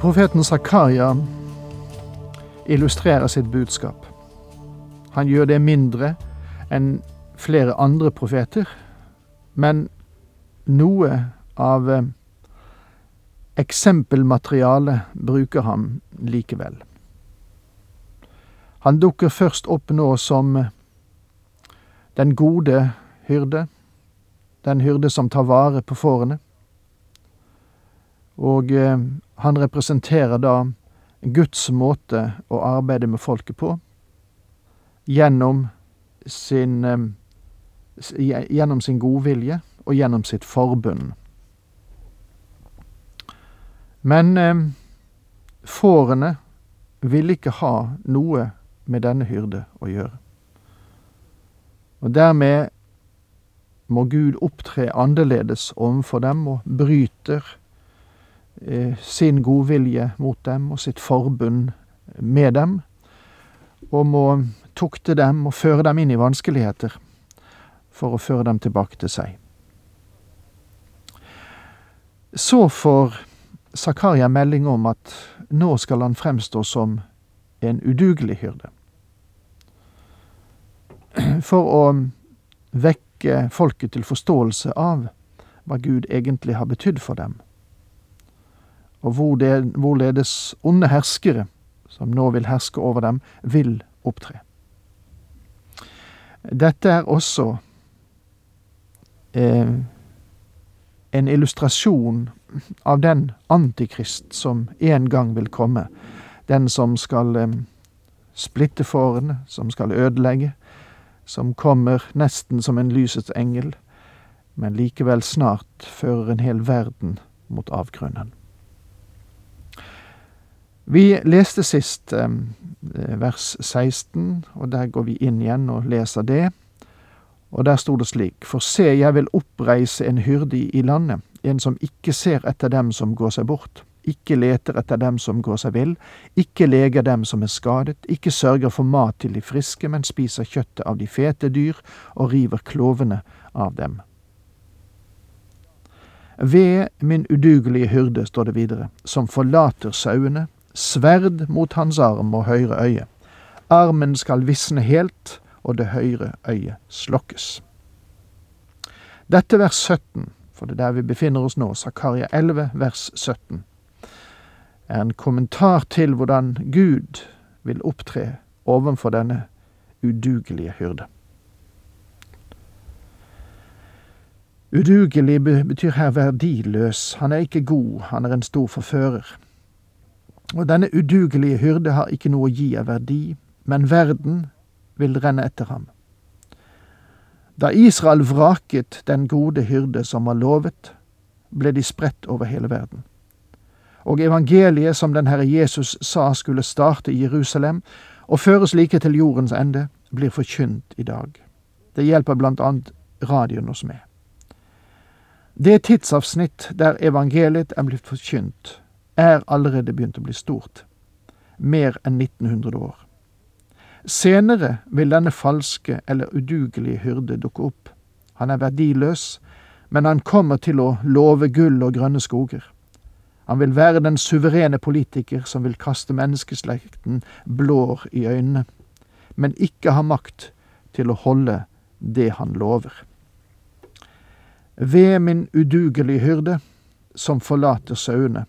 Profeten Zakaria illustrerer sitt budskap. Han gjør det mindre enn flere andre profeter, men noe av eh, eksempelmaterialet bruker han likevel. Han dukker først opp nå som den gode hyrde, den hyrde som tar vare på fårene. Og eh, han representerer da Guds måte å arbeide med folket på gjennom sin, gjennom sin godvilje og gjennom sitt forbund. Men eh, fårene ville ikke ha noe med denne hyrde å gjøre. Og dermed må Gud opptre annerledes overfor dem og bryter eh, sin godvilje mot dem og sitt forbund med dem, og må tukte dem og føre dem inn i vanskeligheter for å føre dem tilbake til seg. Så får Zakaria melding om at nå skal han fremstå som en udugelig hyrde. For å vekke folket til forståelse av hva Gud egentlig har betydd for dem, og hvorledes onde herskere, som nå vil herske over dem, vil opptre. Dette er også eh, en illustrasjon av den antikrist som en gang vil komme. Den som skal eh, splitte fårene, som skal ødelegge, som kommer nesten som en lysets engel, men likevel snart fører en hel verden mot avgrunnen. Vi leste sist eh, vers 16, og der går vi inn igjen og leser det. Og der sto det slik, For se, jeg vil oppreise en hyrde i landet, en som ikke ser etter dem som går seg bort, ikke leter etter dem som går seg vill, ikke leger dem som er skadet, ikke sørger for mat til de friske, men spiser kjøttet av de fete dyr og river klovene av dem. Ved min udugelige hyrde, står det videre, som forlater sauene, sverd mot hans arm og høyre øye. Armen skal visne helt, og det høyre øyet slokkes. Dette vers 17, for det er der vi befinner oss nå, Zakaria 11 vers 17, er en kommentar til hvordan Gud vil opptre overfor denne udugelige hyrde. Udugelig betyr her verdiløs. Han er ikke god, han er en stor forfører. Og denne udugelige hyrde har ikke noe å gi av verdi, men verden vil renne etter ham. Da Israel vraket den gode hyrde som var lovet, ble de spredt over hele verden. Og evangeliet som den Herre Jesus sa skulle starte i Jerusalem og føres like til jordens ende, blir forkynt i dag. Det hjelper blant annet radioen oss med. Det tidsavsnitt der evangeliet er blitt forkynt, er allerede begynt å bli stort. Mer enn 1900 år. Senere vil denne falske eller udugelige hyrde dukke opp. Han er verdiløs, men han kommer til å love gull og grønne skoger. Han vil være den suverene politiker som vil kaste menneskeslekten blår i øynene, men ikke ha makt til å holde det han lover. Ved min udugelige hyrde, som forlater sauene,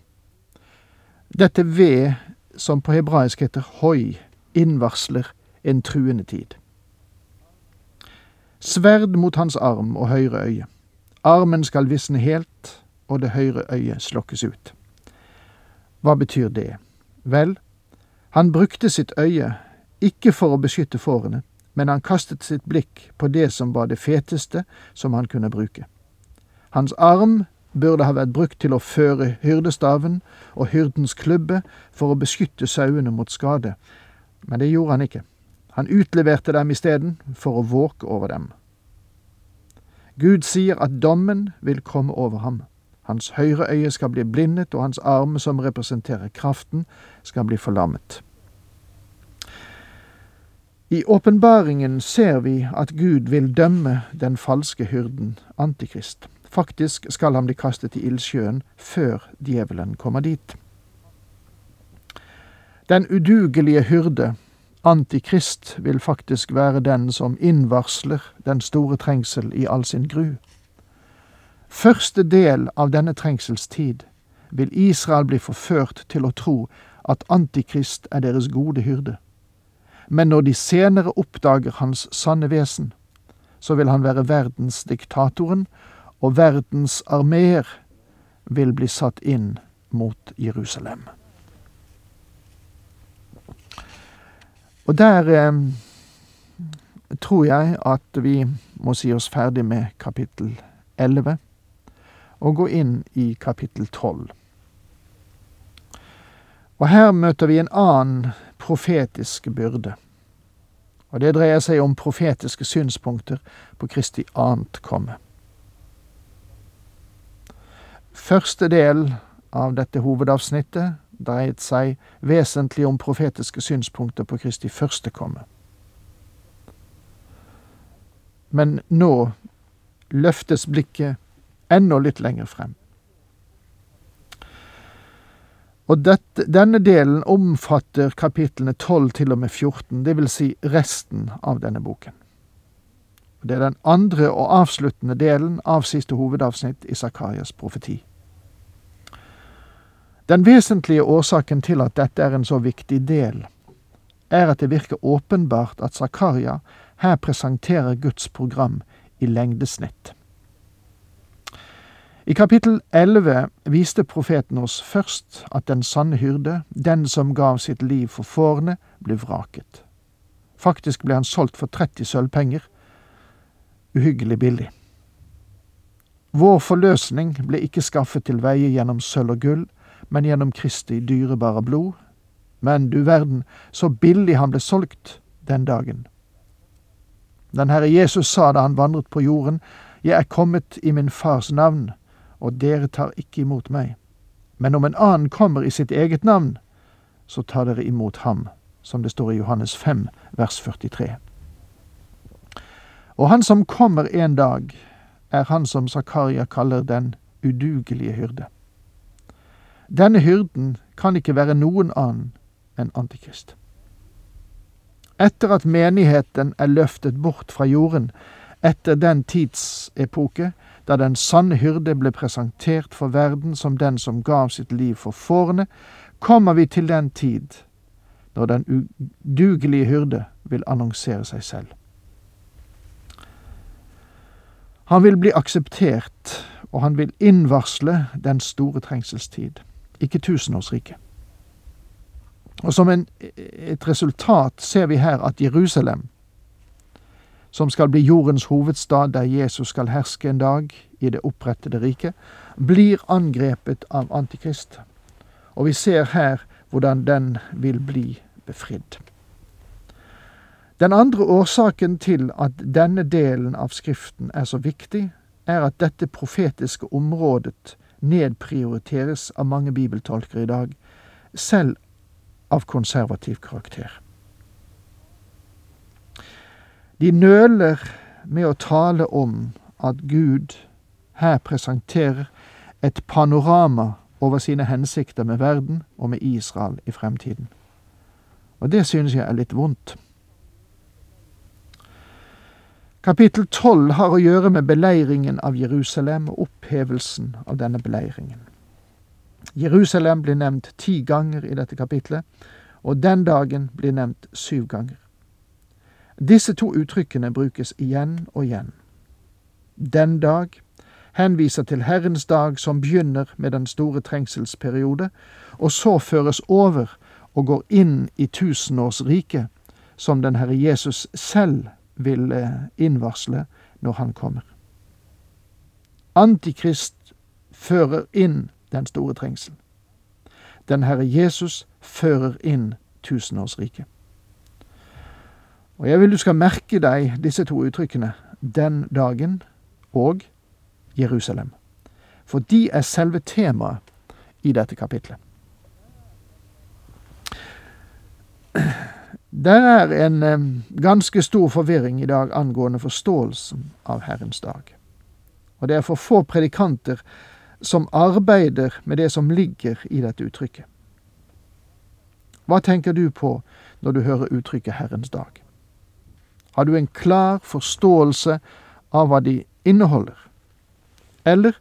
dette ved, som på hebraisk heter hoi, innvarsler en truende tid. Sverd mot hans arm og høyre øye. Armen skal visne helt, og det høyre øyet slokkes ut. Hva betyr det? Vel, han brukte sitt øye ikke for å beskytte fårene, men han kastet sitt blikk på det som var det feteste som han kunne bruke. Hans arm burde ha vært brukt til å føre hyrdestaven og hyrdens klubbe for å beskytte sauene mot skade, men det gjorde han ikke. Han utleverte dem isteden for å våke over dem. Gud sier at dommen vil komme over ham. Hans høyre øye skal bli blindet, og hans arm, som representerer kraften, skal bli forlammet. I åpenbaringen ser vi at Gud vil dømme den falske hyrden, Antikrist. Faktisk skal han bli kastet i ildsjøen før djevelen kommer dit. Den udugelige hyrde, Antikrist, vil faktisk være den som innvarsler den store trengsel i all sin gru. Første del av denne trengselstid vil Israel bli forført til å tro at Antikrist er deres gode hyrde. Men når de senere oppdager hans sanne vesen, så vil han være verdensdiktatoren og verdens armeer vil bli satt inn mot Jerusalem. Og der eh, tror jeg at vi må si oss ferdig med kapittel 11 og gå inn i kapittel 12. Og her møter vi en annen profetisk byrde. Og det dreier seg om profetiske synspunkter på Kristi annet komme. Første del av dette hovedavsnittet dreiet seg vesentlig om profetiske synspunkter på Kristi første komme. Men nå løftes blikket enda litt lenger frem. Og dette, denne delen omfatter kapitlene 12 til og med 14, det vil si resten av denne boken. Det er den andre og avsluttende delen av siste hovedavsnitt i Sakarias profeti. Den vesentlige årsaken til at dette er en så viktig del, er at det virker åpenbart at Zakaria her presenterer Guds program i lengdesnitt. I kapittel 11 viste profeten oss først at den sanne hyrde, den som gav sitt liv for fårene, ble vraket. Faktisk ble han solgt for 30 sølvpenger. Uhyggelig billig. Vår forløsning ble ikke skaffet til veie gjennom sølv og gull, men gjennom Kristi dyrebare blod. Men du verden, så billig han ble solgt den dagen. Den Herre Jesus sa da han vandret på jorden, Jeg er kommet i min fars navn, og dere tar ikke imot meg. Men om en annen kommer i sitt eget navn, så tar dere imot ham, som det står i Johannes 5, vers 43. Og han som kommer en dag, er han som Zakaria kaller den udugelige hyrde. Denne hyrden kan ikke være noen annen enn Antikrist. Etter at menigheten er løftet bort fra jorden, etter den tidsepoke da den sanne hyrde ble presentert for verden som den som gav sitt liv for fårene, kommer vi til den tid når den udugelige hyrde vil annonsere seg selv. Han vil bli akseptert, og han vil innvarsle den store trengselstid ikke tusenårsriket. Og som en, et resultat ser vi her at Jerusalem, som skal bli jordens hovedstad der Jesus skal herske en dag i det opprettede riket, blir angrepet av Antikrist. Og vi ser her hvordan den vil bli befridd. Den andre årsaken til at denne delen av Skriften er så viktig, er at dette profetiske området nedprioriteres av mange bibeltolkere i dag, selv av konservativ karakter. De nøler med å tale om at Gud her presenterer et panorama over sine hensikter med verden og med Israel i fremtiden. Og det synes jeg er litt vondt. Kapittel tolv har å gjøre med beleiringen av Jerusalem og opphevelsen av denne beleiringen. Jerusalem blir nevnt ti ganger i dette kapitlet, og den dagen blir nevnt syv ganger. Disse to uttrykkene brukes igjen og igjen. Den dag henviser til Herrens dag som begynner med den store trengselsperiode, og så føres over og går inn i tusenårsriket, som den Herre Jesus selv vil eh, innvarsle når han kommer. Antikrist fører inn den store trengselen. Den Herre Jesus fører inn tusenårsriket. Og jeg vil du skal merke deg disse to uttrykkene, den dagen og Jerusalem. For de er selve temaet i dette kapitlet. Det er en ganske stor forvirring i dag angående forståelsen av Herrens dag. Og det er for få predikanter som arbeider med det som ligger i dette uttrykket. Hva tenker du på når du hører uttrykket Herrens dag? Har du en klar forståelse av hva de inneholder? Eller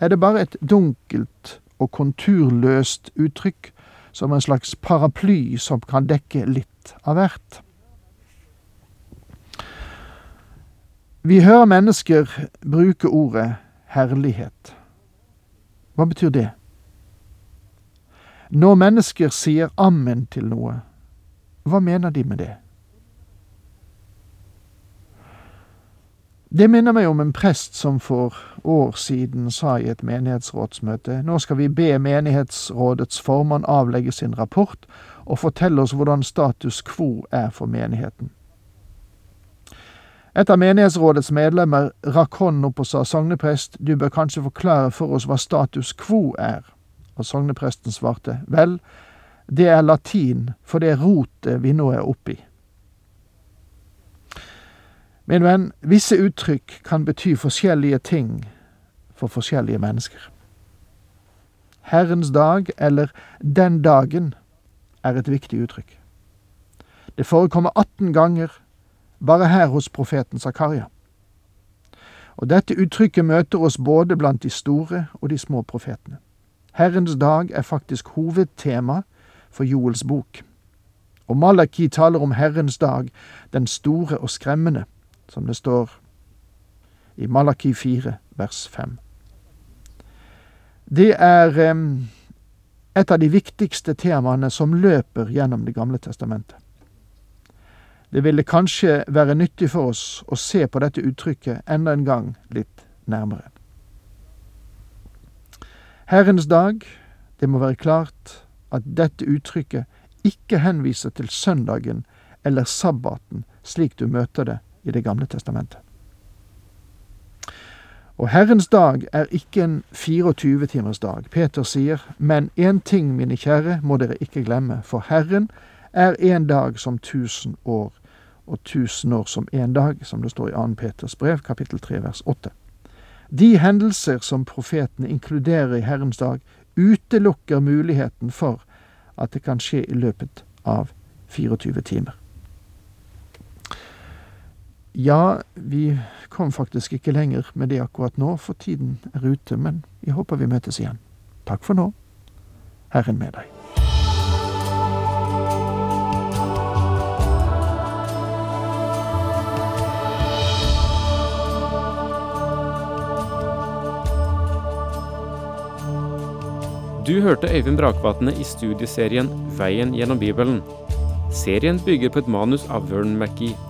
er det bare et dunkelt og konturløst uttrykk som en slags paraply som kan dekke litt av hvert? Vi hører mennesker bruke ordet herlighet. Hva betyr det? Når mennesker sier ammen til noe, hva mener de med det? Det minner meg om en prest som for år siden sa i et menighetsrådsmøte nå skal vi be menighetsrådets formann avlegge sin rapport og fortelle oss hvordan status quo er for menigheten. Et av menighetsrådets medlemmer rakk hånden opp og sa sogneprest, du bør kanskje forklare for oss hva status quo er. Og sognepresten svarte, vel, det er latin for det rotet vi nå er oppi. Min venn, visse uttrykk kan bety forskjellige ting for forskjellige mennesker. Herrens dag, eller den dagen, er et viktig uttrykk. Det forekommer 18 ganger bare her hos profeten Zakaria. Og dette uttrykket møter oss både blant de store og de små profetene. Herrens dag er faktisk hovedtema for Joels bok. Og Malaki taler om Herrens dag, den store og skremmende, som det står i Malaki 4, vers 5. Det er um, et av de viktigste temaene som løper gjennom Det gamle testamentet. Det ville kanskje være nyttig for oss å se på dette uttrykket enda en gang litt nærmere. Herrens dag, det må være klart at dette uttrykket ikke henviser til søndagen eller sabbaten slik du møter det i Det gamle testamentet. Og Herrens dag er ikke en 24-timers dag. Peter sier, men én ting, mine kjære, må dere ikke glemme, for Herren er en dag som tusen år og tusen år som én dag, som det står i 2. Peters brev, kapittel 3, vers 8. De hendelser som profetene inkluderer i Herrens dag, utelukker muligheten for at det kan skje i løpet av 24 timer. Ja, vi kom faktisk ikke lenger med det akkurat nå, for tiden er ute, men jeg håper vi møtes igjen. Takk for nå. Herren med deg. Du hørte Øyvind Brakvatne i studieserien Veien gjennom Bibelen. Serien bygger på et manus av Vern McGee.